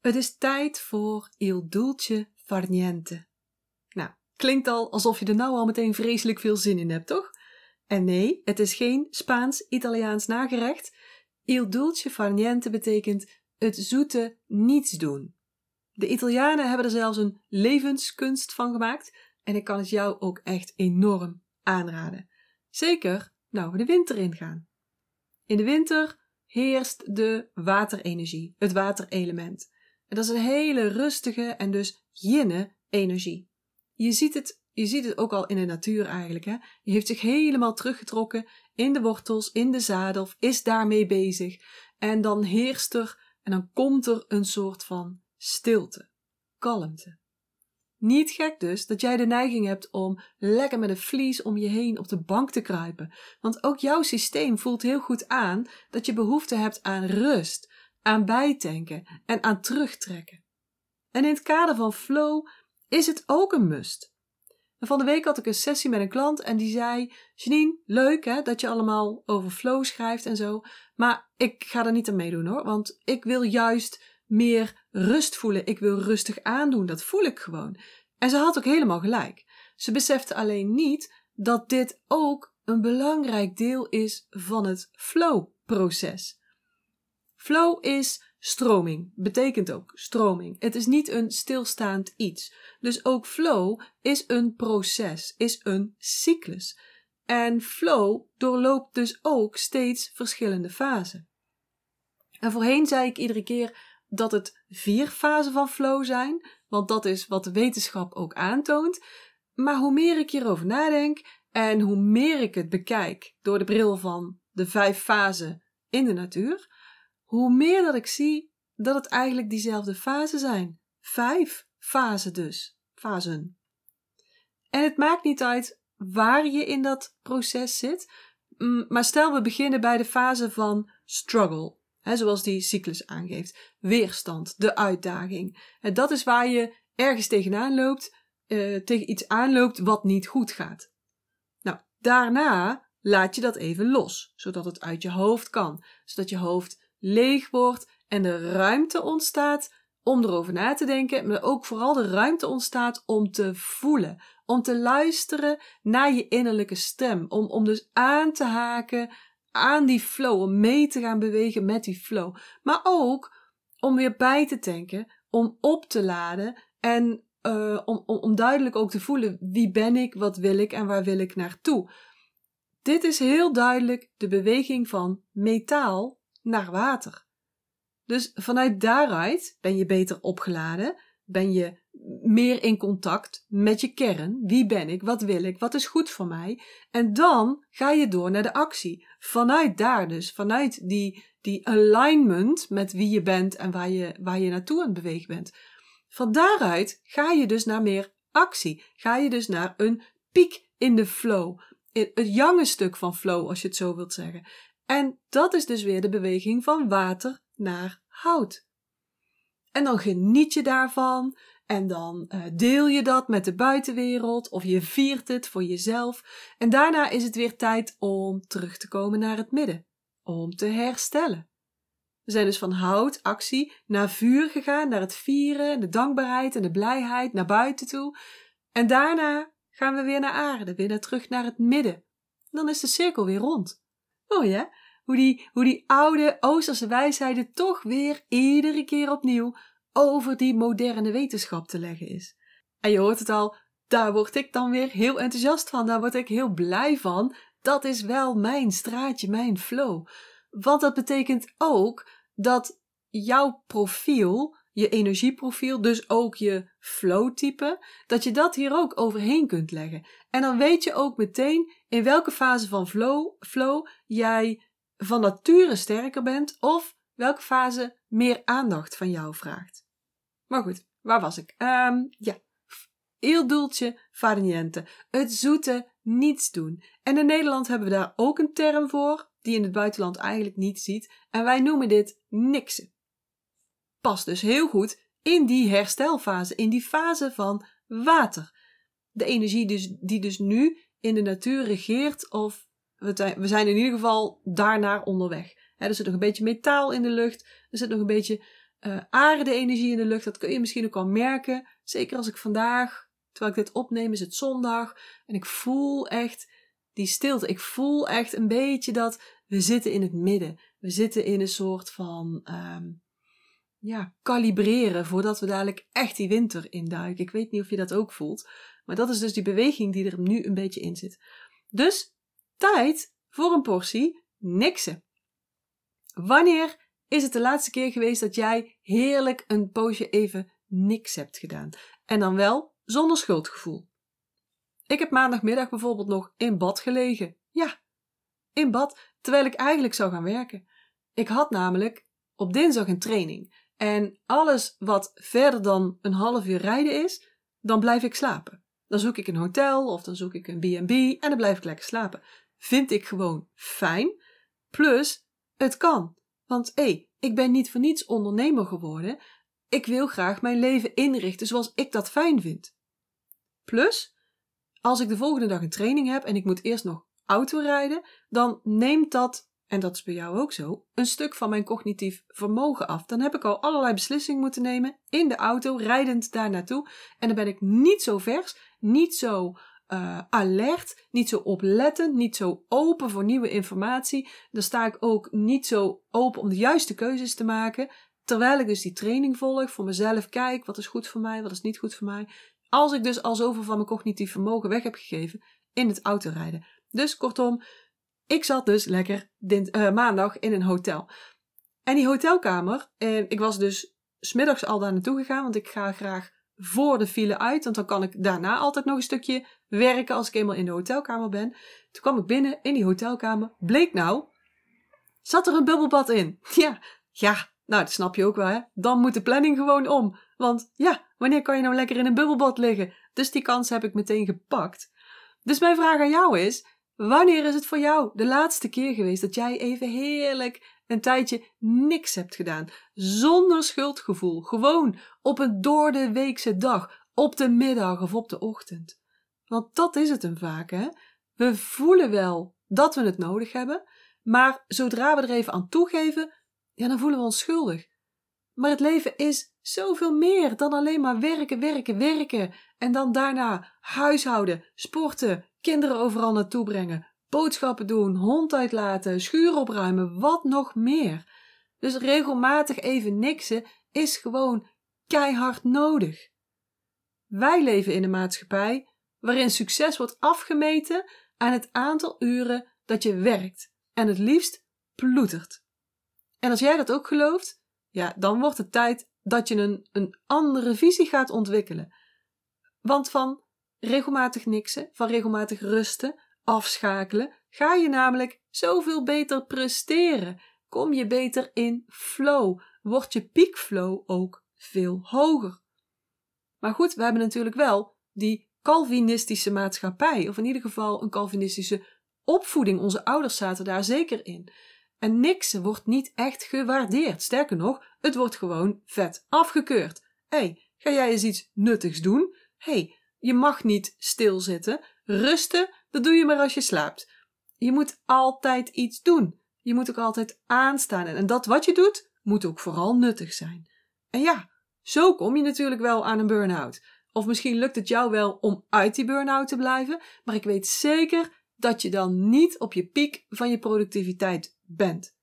Het is tijd voor il dulce far niente. Nou, klinkt al alsof je er nou al meteen vreselijk veel zin in hebt, toch? En nee, het is geen Spaans-Italiaans nagerecht. Il dulce far niente betekent het zoete niets doen. De Italianen hebben er zelfs een levenskunst van gemaakt en ik kan het jou ook echt enorm aanraden. Zeker nou we de winter ingaan. In de winter heerst de waterenergie, het waterelement. En dat is een hele rustige en dus jinne energie. Je ziet het, je ziet het ook al in de natuur eigenlijk. Hè? Je heeft zich helemaal teruggetrokken in de wortels, in de zadel, is daarmee bezig. En dan heerst er en dan komt er een soort van stilte, kalmte. Niet gek dus dat jij de neiging hebt om lekker met een vlies om je heen op de bank te kruipen. Want ook jouw systeem voelt heel goed aan dat je behoefte hebt aan rust, aan bijtanken en aan terugtrekken. En in het kader van flow is het ook een must. van de week had ik een sessie met een klant en die zei: Janine, leuk hè, dat je allemaal over flow schrijft en zo. Maar ik ga er niet aan meedoen hoor, want ik wil juist meer rust voelen. Ik wil rustig aandoen. Dat voel ik gewoon. En ze had ook helemaal gelijk. Ze besefte alleen niet dat dit ook een belangrijk deel is van het flow-proces. Flow is stroming, betekent ook stroming. Het is niet een stilstaand iets. Dus ook flow is een proces, is een cyclus. En flow doorloopt dus ook steeds verschillende fasen. En voorheen zei ik iedere keer dat het vier fasen van flow zijn, want dat is wat de wetenschap ook aantoont. Maar hoe meer ik hierover nadenk en hoe meer ik het bekijk door de bril van de vijf fasen in de natuur, hoe meer dat ik zie dat het eigenlijk diezelfde fasen zijn. Vijf fasen dus. Fasen. En het maakt niet uit waar je in dat proces zit, maar stel we beginnen bij de fase van struggle zoals die cyclus aangeeft. Weerstand, de uitdaging. En dat is waar je ergens tegenaan loopt, uh, tegen iets aanloopt wat niet goed gaat. Nou, daarna laat je dat even los, zodat het uit je hoofd kan, zodat je hoofd leeg wordt en er ruimte ontstaat om erover na te denken, maar ook vooral de ruimte ontstaat om te voelen, om te luisteren naar je innerlijke stem, om, om dus aan te haken aan die flow, om mee te gaan bewegen met die flow. Maar ook om weer bij te tanken, om op te laden en uh, om, om, om duidelijk ook te voelen wie ben ik, wat wil ik en waar wil ik naartoe. Dit is heel duidelijk de beweging van metaal naar water. Dus vanuit daaruit ben je beter opgeladen, ben je meer in contact met je kern. Wie ben ik? Wat wil ik? Wat is goed voor mij? En dan ga je door naar de actie. Vanuit daar dus, vanuit die, die alignment met wie je bent en waar je, waar je naartoe aan het bewegen bent. Van daaruit ga je dus naar meer actie. Ga je dus naar een piek in de flow. Het jonge stuk van flow, als je het zo wilt zeggen. En dat is dus weer de beweging van water naar hout. En dan geniet je daarvan. En dan uh, deel je dat met de buitenwereld of je viert het voor jezelf. En daarna is het weer tijd om terug te komen naar het midden, om te herstellen. We zijn dus van hout, actie, naar vuur gegaan, naar het vieren, de dankbaarheid en de blijheid, naar buiten toe. En daarna gaan we weer naar aarde, weer naar terug naar het midden. Dan is de cirkel weer rond. Mooi hè? Hoe die, oude Oosterse wijsheden toch weer iedere keer opnieuw over die moderne wetenschap te leggen is. En je hoort het al, daar word ik dan weer heel enthousiast van, daar word ik heel blij van. Dat is wel mijn straatje, mijn flow. Want dat betekent ook dat jouw profiel, je energieprofiel, dus ook je flow-type, dat je dat hier ook overheen kunt leggen. En dan weet je ook meteen in welke fase van flow, flow jij van nature sterker bent of welke fase meer aandacht van jou vraagt. Maar goed, waar was ik? Um, ja, il dulce far niente. Het zoete niets doen. En in Nederland hebben we daar ook een term voor, die in het buitenland eigenlijk niet ziet. En wij noemen dit niksen. Past dus heel goed in die herstelfase, in die fase van water. De energie dus, die dus nu in de natuur regeert, of we zijn in ieder geval daarnaar onderweg er zit nog een beetje metaal in de lucht. Er zit nog een beetje uh, aarde energie in de lucht. Dat kun je misschien ook al merken. Zeker als ik vandaag, terwijl ik dit opneem, is het zondag. En ik voel echt die stilte. Ik voel echt een beetje dat we zitten in het midden. We zitten in een soort van um, ja, kalibreren voordat we dadelijk echt die winter induiken. Ik weet niet of je dat ook voelt. Maar dat is dus die beweging die er nu een beetje in zit. Dus tijd voor een portie niksen. Wanneer is het de laatste keer geweest dat jij heerlijk een poosje even niks hebt gedaan? En dan wel zonder schuldgevoel. Ik heb maandagmiddag bijvoorbeeld nog in bad gelegen. Ja, in bad, terwijl ik eigenlijk zou gaan werken. Ik had namelijk op dinsdag een training. En alles wat verder dan een half uur rijden is, dan blijf ik slapen. Dan zoek ik een hotel of dan zoek ik een B&B en dan blijf ik lekker slapen. Vind ik gewoon fijn. Plus, het kan. Want hé, ik ben niet voor niets ondernemer geworden. Ik wil graag mijn leven inrichten zoals ik dat fijn vind. Plus, als ik de volgende dag een training heb en ik moet eerst nog auto rijden, dan neemt dat, en dat is bij jou ook zo, een stuk van mijn cognitief vermogen af. Dan heb ik al allerlei beslissingen moeten nemen in de auto, rijdend daar naartoe. En dan ben ik niet zo vers, niet zo uh, alert, niet zo oplettend, niet zo open voor nieuwe informatie. Dan sta ik ook niet zo open om de juiste keuzes te maken. Terwijl ik dus die training volg, voor mezelf kijk, wat is goed voor mij, wat is niet goed voor mij. Als ik dus al zoveel van mijn cognitief vermogen weg heb gegeven in het autorijden. Dus kortom, ik zat dus lekker uh, maandag in een hotel. En die hotelkamer, uh, ik was dus smiddags al daar naartoe gegaan, want ik ga graag voor de file uit, want dan kan ik daarna altijd nog een stukje werken als ik eenmaal in de hotelkamer ben. Toen kwam ik binnen in die hotelkamer, bleek nou, zat er een bubbelbad in. Ja, ja, nou dat snap je ook wel hè. Dan moet de planning gewoon om. Want ja, wanneer kan je nou lekker in een bubbelbad liggen? Dus die kans heb ik meteen gepakt. Dus mijn vraag aan jou is, wanneer is het voor jou de laatste keer geweest dat jij even heerlijk een tijdje niks hebt gedaan? Zonder schuldgevoel. Gewoon op een door de weekse dag, op de middag of op de ochtend. Want dat is het hem vaak, hè? We voelen wel dat we het nodig hebben, maar zodra we er even aan toegeven, ja, dan voelen we ons schuldig. Maar het leven is zoveel meer dan alleen maar werken, werken, werken. En dan daarna huishouden, sporten, kinderen overal naartoe brengen, boodschappen doen, hond uitlaten, schuur opruimen, wat nog meer. Dus regelmatig even niksen is gewoon keihard nodig. Wij leven in een maatschappij waarin succes wordt afgemeten aan het aantal uren dat je werkt en het liefst ploetert. En als jij dat ook gelooft, ja, dan wordt het tijd dat je een, een andere visie gaat ontwikkelen. Want van regelmatig niksen, van regelmatig rusten, afschakelen, ga je namelijk zoveel beter presteren. Kom je beter in flow, wordt je piekflow ook veel hoger. Maar goed, we hebben natuurlijk wel die Calvinistische maatschappij, of in ieder geval een Calvinistische opvoeding. Onze ouders zaten daar zeker in. En niks wordt niet echt gewaardeerd. Sterker nog, het wordt gewoon vet afgekeurd. Hé, hey, ga jij eens iets nuttigs doen? Hé, hey, je mag niet stilzitten. Rusten, dat doe je maar als je slaapt. Je moet altijd iets doen. Je moet ook altijd aanstaan. En dat wat je doet, moet ook vooral nuttig zijn. En ja, zo kom je natuurlijk wel aan een burn-out. Of misschien lukt het jou wel om uit die burn-out te blijven, maar ik weet zeker dat je dan niet op je piek van je productiviteit bent.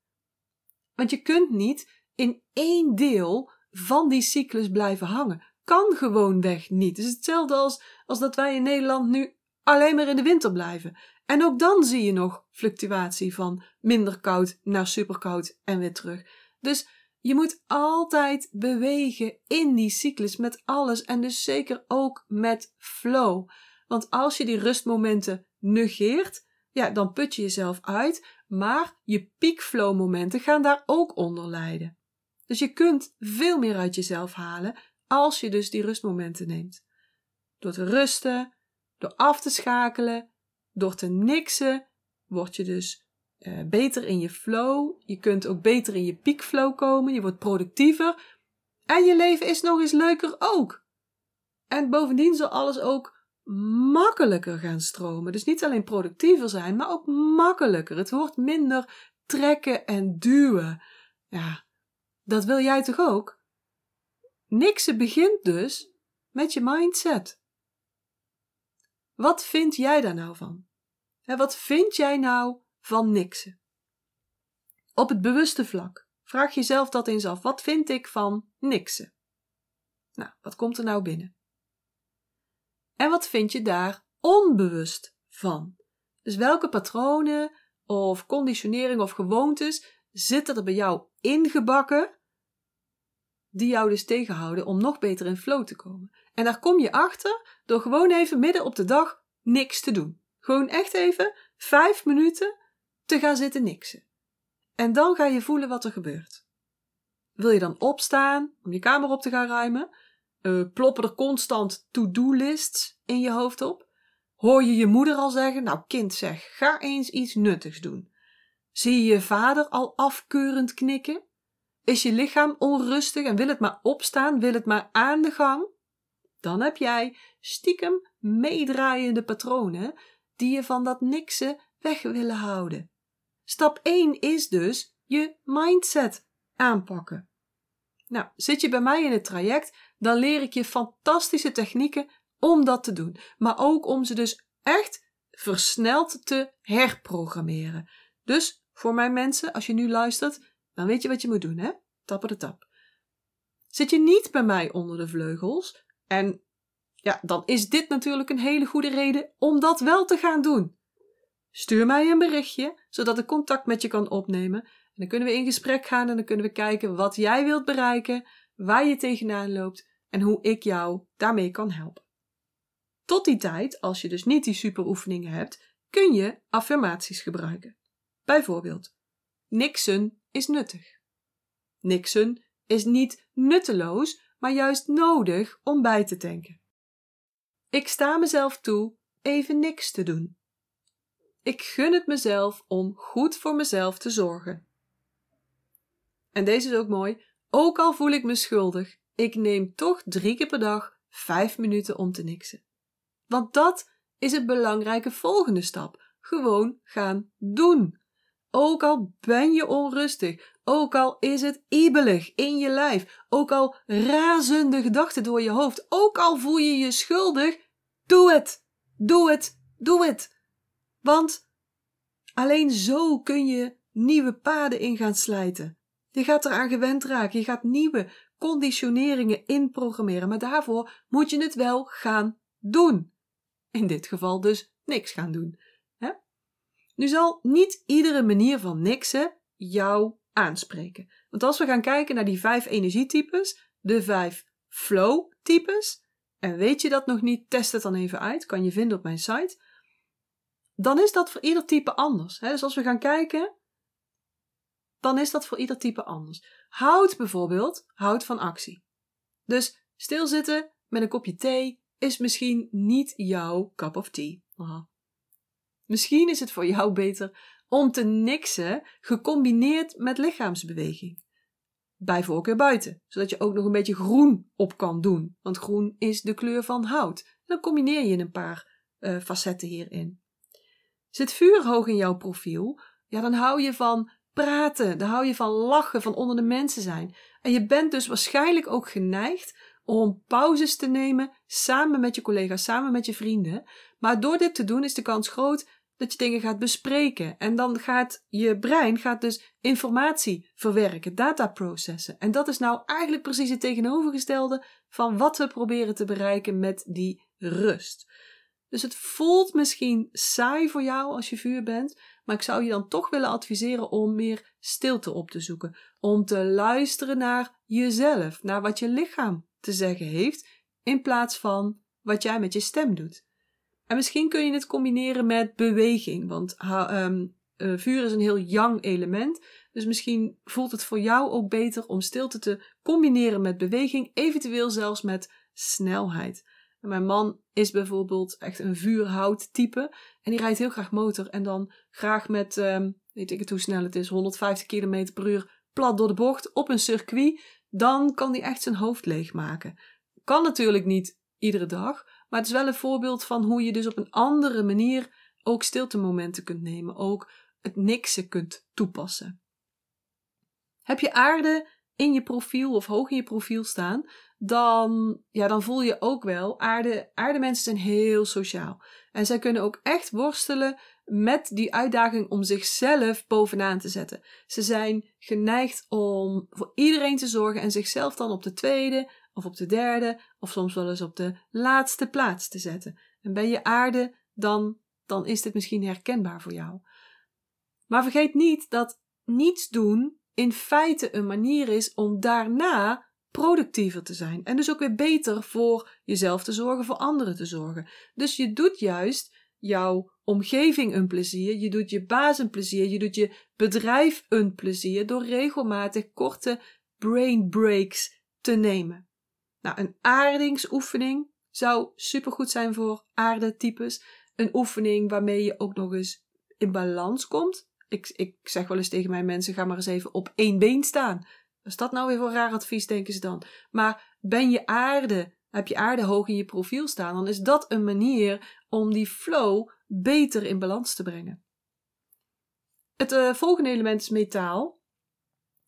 Want je kunt niet in één deel van die cyclus blijven hangen. Kan gewoonweg niet. Het is hetzelfde als, als dat wij in Nederland nu alleen maar in de winter blijven. En ook dan zie je nog fluctuatie van minder koud naar superkoud en weer terug. Dus je moet altijd bewegen in die cyclus met alles en dus zeker ook met flow. Want als je die rustmomenten negeert, ja, dan put je jezelf uit, maar je piekflow momenten gaan daar ook onder lijden. Dus je kunt veel meer uit jezelf halen als je dus die rustmomenten neemt. Door te rusten, door af te schakelen, door te niksen, word je dus uh, beter in je flow. Je kunt ook beter in je piekflow komen. Je wordt productiever. En je leven is nog eens leuker ook. En bovendien zal alles ook makkelijker gaan stromen. Dus niet alleen productiever zijn, maar ook makkelijker. Het wordt minder trekken en duwen. Ja, dat wil jij toch ook? niksen begint dus met je mindset. Wat vind jij daar nou van? En wat vind jij nou van niksen? Op het bewuste vlak. Vraag jezelf dat eens af. Wat vind ik van niksen? Nou, wat komt er nou binnen? En wat vind je daar onbewust van? Dus welke patronen of conditionering of gewoontes zitten er bij jou ingebakken die jou dus tegenhouden om nog beter in flow te komen? En daar kom je achter door gewoon even midden op de dag niks te doen. Gewoon echt even vijf minuten te gaan zitten niksen. En dan ga je voelen wat er gebeurt. Wil je dan opstaan om je kamer op te gaan ruimen? Uh, ploppen er constant to-do-lists in je hoofd op? Hoor je je moeder al zeggen: Nou, kind, zeg, ga eens iets nuttigs doen. Zie je je vader al afkeurend knikken? Is je lichaam onrustig en wil het maar opstaan, wil het maar aan de gang? Dan heb jij stiekem meedraaiende patronen die je van dat niksen weg willen houden. Stap 1 is dus je mindset aanpakken. Nou, zit je bij mij in het traject, dan leer ik je fantastische technieken om dat te doen, maar ook om ze dus echt versneld te herprogrammeren. Dus voor mijn mensen, als je nu luistert, dan weet je wat je moet doen, hè? Tappen de tap. Zit je niet bij mij onder de vleugels en ja, dan is dit natuurlijk een hele goede reden om dat wel te gaan doen. Stuur mij een berichtje, zodat ik contact met je kan opnemen. En dan kunnen we in gesprek gaan en dan kunnen we kijken wat jij wilt bereiken, waar je tegenaan loopt en hoe ik jou daarmee kan helpen. Tot die tijd, als je dus niet die superoefeningen hebt, kun je affirmaties gebruiken. Bijvoorbeeld, niksen is nuttig. Niksen is niet nutteloos, maar juist nodig om bij te tanken. Ik sta mezelf toe even niks te doen. Ik gun het mezelf om goed voor mezelf te zorgen. En deze is ook mooi. Ook al voel ik me schuldig, ik neem toch drie keer per dag vijf minuten om te niksen. Want dat is het belangrijke volgende stap. Gewoon gaan doen. Ook al ben je onrustig, ook al is het ibelig in je lijf, ook al razende gedachten door je hoofd, ook al voel je je schuldig, doe het, doe het, doe het. Want alleen zo kun je nieuwe paden in gaan slijten. Je gaat eraan gewend raken, je gaat nieuwe conditioneringen inprogrammeren, maar daarvoor moet je het wel gaan doen. In dit geval dus niks gaan doen. Hè? Nu zal niet iedere manier van niksen jou aanspreken. Want als we gaan kijken naar die vijf energietypes, de vijf flow-types, en weet je dat nog niet, test het dan even uit, kan je vinden op mijn site. Dan is dat voor ieder type anders. Dus als we gaan kijken, dan is dat voor ieder type anders. Hout bijvoorbeeld houdt van actie. Dus stilzitten met een kopje thee is misschien niet jouw cup of tea. Aha. Misschien is het voor jou beter om te niksen gecombineerd met lichaamsbeweging. Bij voorkeur buiten, zodat je ook nog een beetje groen op kan doen, want groen is de kleur van hout. dan combineer je een paar uh, facetten hierin. Zit vuur hoog in jouw profiel, ja, dan hou je van praten, dan hou je van lachen, van onder de mensen zijn. En je bent dus waarschijnlijk ook geneigd om pauzes te nemen samen met je collega's, samen met je vrienden. Maar door dit te doen is de kans groot dat je dingen gaat bespreken. En dan gaat je brein gaat dus informatie verwerken, data processen. En dat is nou eigenlijk precies het tegenovergestelde van wat we proberen te bereiken met die rust. Dus het voelt misschien saai voor jou als je vuur bent, maar ik zou je dan toch willen adviseren om meer stilte op te zoeken. Om te luisteren naar jezelf, naar wat je lichaam te zeggen heeft, in plaats van wat jij met je stem doet. En misschien kun je het combineren met beweging, want um, vuur is een heel yang element. Dus misschien voelt het voor jou ook beter om stilte te combineren met beweging, eventueel zelfs met snelheid. Mijn man is bijvoorbeeld echt een vuurhouttype en die rijdt heel graag motor en dan graag met, um, weet ik het hoe snel het is, 150 km per uur plat door de bocht op een circuit. Dan kan hij echt zijn hoofd leegmaken. Kan natuurlijk niet iedere dag, maar het is wel een voorbeeld van hoe je dus op een andere manier ook stiltemomenten kunt nemen, ook het niksen kunt toepassen. Heb je aarde in je profiel of hoog in je profiel staan, dan, ja, dan voel je ook wel, aarde, aardemensen zijn heel sociaal. En zij kunnen ook echt worstelen met die uitdaging om zichzelf bovenaan te zetten. Ze zijn geneigd om voor iedereen te zorgen en zichzelf dan op de tweede of op de derde of soms wel eens op de laatste plaats te zetten. En ben je aarde, dan, dan is dit misschien herkenbaar voor jou. Maar vergeet niet dat niets doen in feite een manier is om daarna productiever te zijn. En dus ook weer beter voor jezelf te zorgen, voor anderen te zorgen. Dus je doet juist jouw omgeving een plezier, je doet je baas een plezier, je doet je bedrijf een plezier door regelmatig korte brain breaks te nemen. Nou, een aardingsoefening zou supergoed zijn voor aardetypes. Een oefening waarmee je ook nog eens in balans komt. Ik, ik zeg wel eens tegen mijn mensen: ga maar eens even op één been staan. Is dat nou weer voor raar advies, denken ze dan? Maar ben je aarde, heb je aarde hoog in je profiel staan, dan is dat een manier om die flow beter in balans te brengen. Het uh, volgende element is metaal.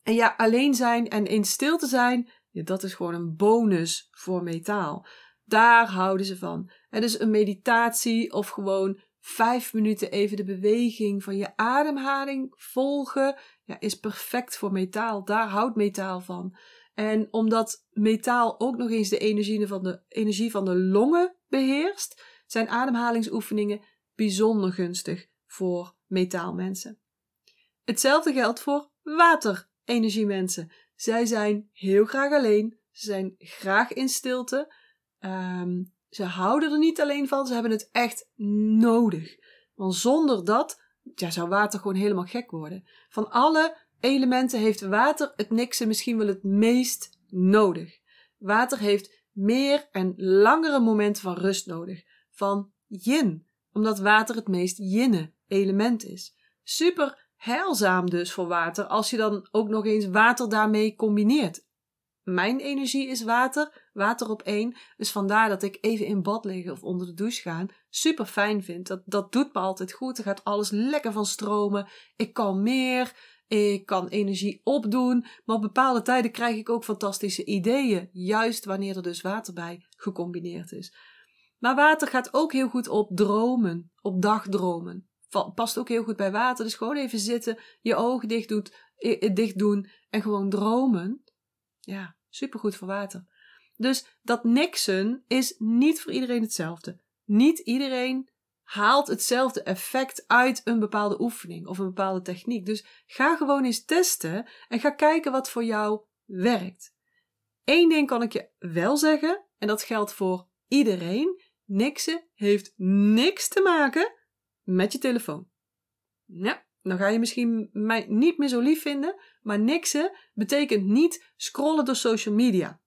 En ja, alleen zijn en in stilte zijn, dat is gewoon een bonus voor metaal. Daar houden ze van. Het is een meditatie of gewoon vijf minuten even de beweging van je ademhaling volgen, ja, is perfect voor metaal. Daar houdt metaal van. En omdat metaal ook nog eens de energie van de, energie van de longen beheerst, zijn ademhalingsoefeningen bijzonder gunstig voor metaalmensen. Hetzelfde geldt voor waterenergiemensen. Zij zijn heel graag alleen, ze zijn graag in stilte. Um, ze houden er niet alleen van, ze hebben het echt nodig. Want zonder dat ja, zou water gewoon helemaal gek worden. Van alle elementen heeft water het niksen misschien wel het meest nodig. Water heeft meer en langere momenten van rust nodig. Van yin, omdat water het meest yinne element is. Super heilzaam dus voor water als je dan ook nog eens water daarmee combineert mijn energie is water, water op één. Dus vandaar dat ik even in bad liggen of onder de douche gaan super fijn vind. Dat, dat doet me altijd goed. Er gaat alles lekker van stromen. Ik kan meer. Ik kan energie opdoen. Maar op bepaalde tijden krijg ik ook fantastische ideeën. Juist wanneer er dus water bij gecombineerd is. Maar water gaat ook heel goed op dromen, op dagdromen. Past ook heel goed bij water. Dus gewoon even zitten, je ogen dicht, doet, dicht doen en gewoon dromen. Ja, Supergoed voor water. Dus dat niksen is niet voor iedereen hetzelfde. Niet iedereen haalt hetzelfde effect uit een bepaalde oefening of een bepaalde techniek. Dus ga gewoon eens testen en ga kijken wat voor jou werkt. Eén ding kan ik je wel zeggen, en dat geldt voor iedereen: niksen heeft niks te maken met je telefoon. Ja, dan ga je misschien mij niet meer zo lief vinden, maar niksen betekent niet scrollen door social media.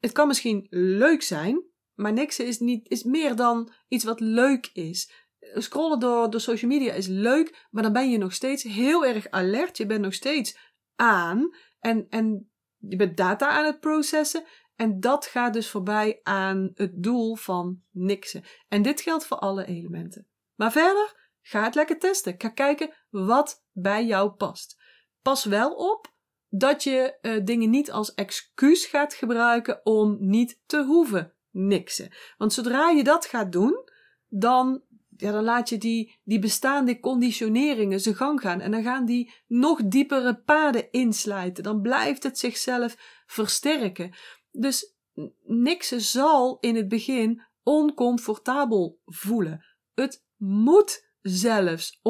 Het kan misschien leuk zijn, maar niksen is, niet, is meer dan iets wat leuk is. Scrollen door, door social media is leuk, maar dan ben je nog steeds heel erg alert. Je bent nog steeds aan en, en je bent data aan het processen. En dat gaat dus voorbij aan het doel van niksen. En dit geldt voor alle elementen. Maar verder, Ga het lekker testen. Ga kijken wat bij jou past. Pas wel op dat je uh, dingen niet als excuus gaat gebruiken om niet te hoeven niksen. Want zodra je dat gaat doen, dan, ja, dan laat je die, die bestaande conditioneringen zijn gang gaan. En dan gaan die nog diepere paden insluiten. Dan blijft het zichzelf versterken. Dus niksen zal in het begin oncomfortabel voelen. Het moet zelfs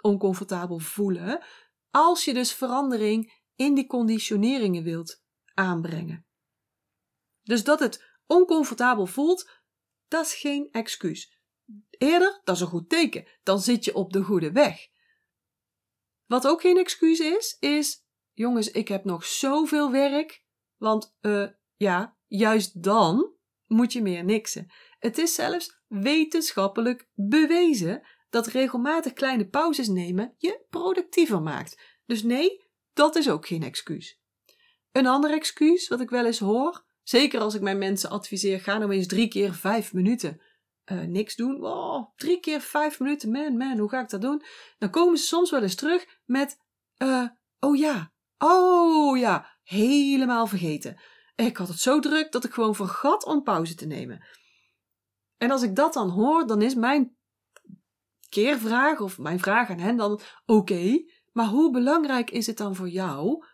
oncomfortabel voelen, als je dus verandering in die conditioneringen wilt aanbrengen. Dus dat het oncomfortabel voelt, dat is geen excuus. Eerder, dat is een goed teken, dan zit je op de goede weg. Wat ook geen excuus is, is, jongens, ik heb nog zoveel werk, want uh, ja, juist dan moet je meer niksen. Het is zelfs wetenschappelijk bewezen dat regelmatig kleine pauzes nemen je productiever maakt. Dus nee, dat is ook geen excuus. Een ander excuus wat ik wel eens hoor, zeker als ik mijn mensen adviseer, ga nou eens drie keer vijf minuten uh, niks doen. Oh, drie keer vijf minuten, man, man, hoe ga ik dat doen? Dan komen ze soms wel eens terug met, uh, oh ja, Oh ja, helemaal vergeten. Ik had het zo druk dat ik gewoon vergat om pauze te nemen. En als ik dat dan hoor, dan is mijn keervraag of mijn vraag aan hen dan: oké, maar hoe belangrijk is het dan voor jou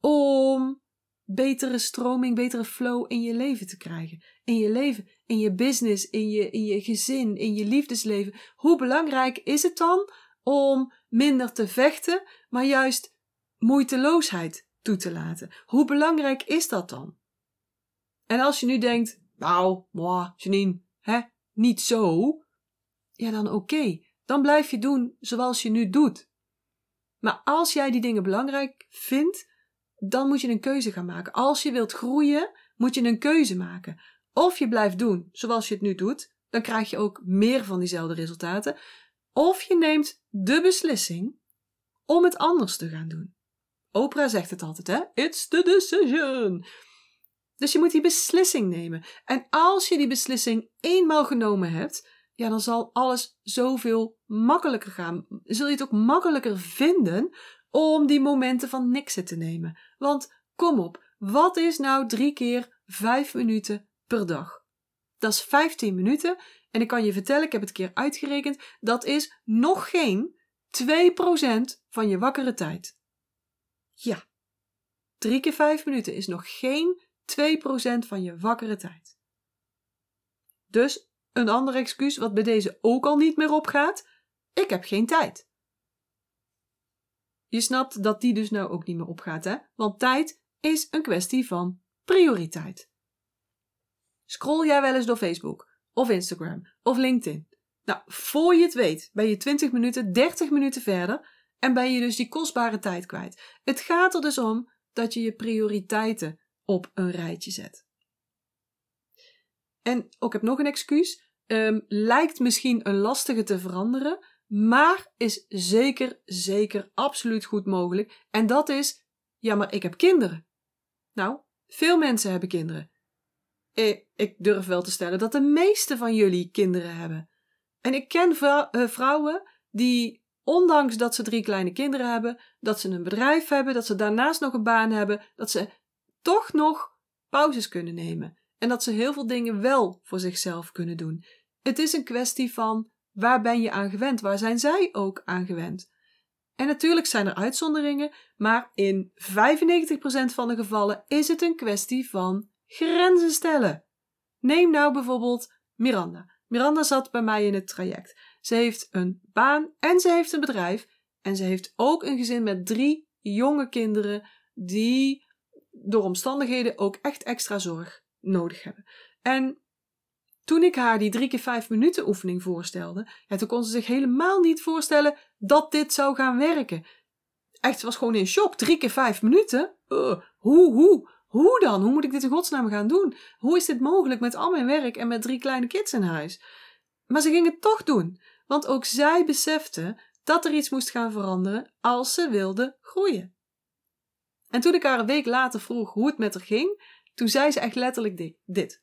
om betere stroming, betere flow in je leven te krijgen? In je leven, in je business, in je, in je gezin, in je liefdesleven. Hoe belangrijk is het dan om minder te vechten, maar juist moeiteloosheid toe te laten? Hoe belangrijk is dat dan? En als je nu denkt, nou, moi, Janine, hè, niet zo, ja dan oké, dan blijf je doen zoals je nu doet. Maar als jij die dingen belangrijk vindt, dan moet je een keuze gaan maken. Als je wilt groeien, moet je een keuze maken. Of je blijft doen zoals je het nu doet, dan krijg je ook meer van diezelfde resultaten. Of je neemt de beslissing om het anders te gaan doen. Oprah zegt het altijd, hè? It's the decision. Dus je moet die beslissing nemen. En als je die beslissing eenmaal genomen hebt, ja, dan zal alles zoveel makkelijker gaan. Zul je het ook makkelijker vinden om die momenten van niksen te nemen. Want kom op, wat is nou drie keer vijf minuten per dag? Dat is 15 minuten. En ik kan je vertellen, ik heb het een keer uitgerekend, dat is nog geen 2% van je wakkere tijd. Ja, drie keer vijf minuten is nog geen 2% van je wakkere tijd. Dus een ander excuus wat bij deze ook al niet meer opgaat: ik heb geen tijd. Je snapt dat die dus nou ook niet meer opgaat, hè? Want tijd is een kwestie van prioriteit. Scroll jij wel eens door Facebook of Instagram of LinkedIn? Nou, voor je het weet, ben je 20 minuten, 30 minuten verder en ben je dus die kostbare tijd kwijt. Het gaat er dus om dat je je prioriteiten op een rijtje zet. En ook heb nog een excuus. Um, lijkt misschien een lastige te veranderen, maar is zeker, zeker, absoluut goed mogelijk. En dat is, ja, maar ik heb kinderen. Nou, veel mensen hebben kinderen. Ik, ik durf wel te stellen dat de meeste van jullie kinderen hebben. En ik ken eh, vrouwen die, ondanks dat ze drie kleine kinderen hebben, dat ze een bedrijf hebben, dat ze daarnaast nog een baan hebben, dat ze toch nog pauzes kunnen nemen. En dat ze heel veel dingen wel voor zichzelf kunnen doen. Het is een kwestie van waar ben je aan gewend? Waar zijn zij ook aan gewend? En natuurlijk zijn er uitzonderingen, maar in 95% van de gevallen is het een kwestie van grenzen stellen. Neem nou bijvoorbeeld Miranda. Miranda zat bij mij in het traject. Ze heeft een baan en ze heeft een bedrijf. En ze heeft ook een gezin met drie jonge kinderen die door omstandigheden ook echt extra zorg nodig hebben. En toen ik haar die drie keer vijf minuten oefening voorstelde, toen kon ze zich helemaal niet voorstellen dat dit zou gaan werken. Echt, ze was gewoon in shock. Drie keer vijf minuten? Hoe, hoe, hoe dan? Hoe moet ik dit in godsnaam gaan doen? Hoe is dit mogelijk met al mijn werk en met drie kleine kids in huis? Maar ze ging het toch doen, want ook zij besefte dat er iets moest gaan veranderen als ze wilde groeien. En toen ik haar een week later vroeg hoe het met haar ging, toen zei ze echt letterlijk dit.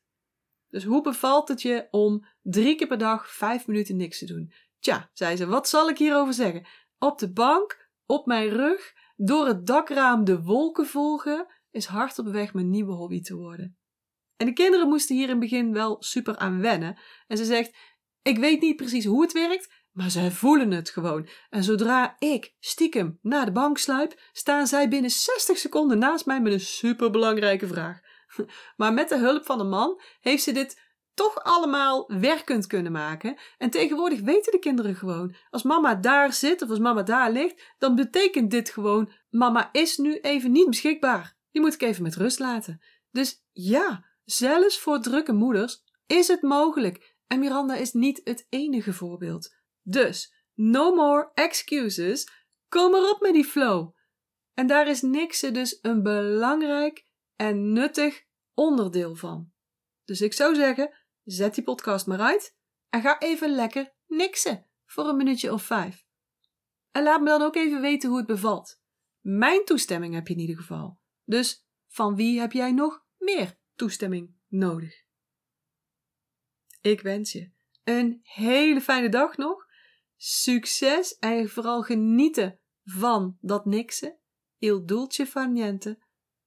Dus hoe bevalt het je om drie keer per dag vijf minuten niks te doen? Tja, zei ze, wat zal ik hierover zeggen? Op de bank, op mijn rug, door het dakraam de wolken volgen, is hard op weg mijn nieuwe hobby te worden. En de kinderen moesten hier in het begin wel super aan wennen. En ze zegt: Ik weet niet precies hoe het werkt, maar zij voelen het gewoon. En zodra ik stiekem naar de bank sluip, staan zij binnen 60 seconden naast mij met een superbelangrijke vraag. Maar met de hulp van een man heeft ze dit toch allemaal werkend kunnen maken. En tegenwoordig weten de kinderen gewoon: als mama daar zit of als mama daar ligt, dan betekent dit gewoon: mama is nu even niet beschikbaar. Die moet ik even met rust laten. Dus ja, zelfs voor drukke moeders is het mogelijk. En Miranda is niet het enige voorbeeld. Dus, no more excuses. Kom erop met die flow. En daar is niksen dus een belangrijk en nuttig onderdeel van. Dus ik zou zeggen, zet die podcast maar uit en ga even lekker niksen voor een minuutje of vijf. En laat me dan ook even weten hoe het bevalt. Mijn toestemming heb je in ieder geval. Dus van wie heb jij nog meer toestemming nodig? Ik wens je een hele fijne dag nog. Succes en vooral genieten van dat niksen. il dulce far niente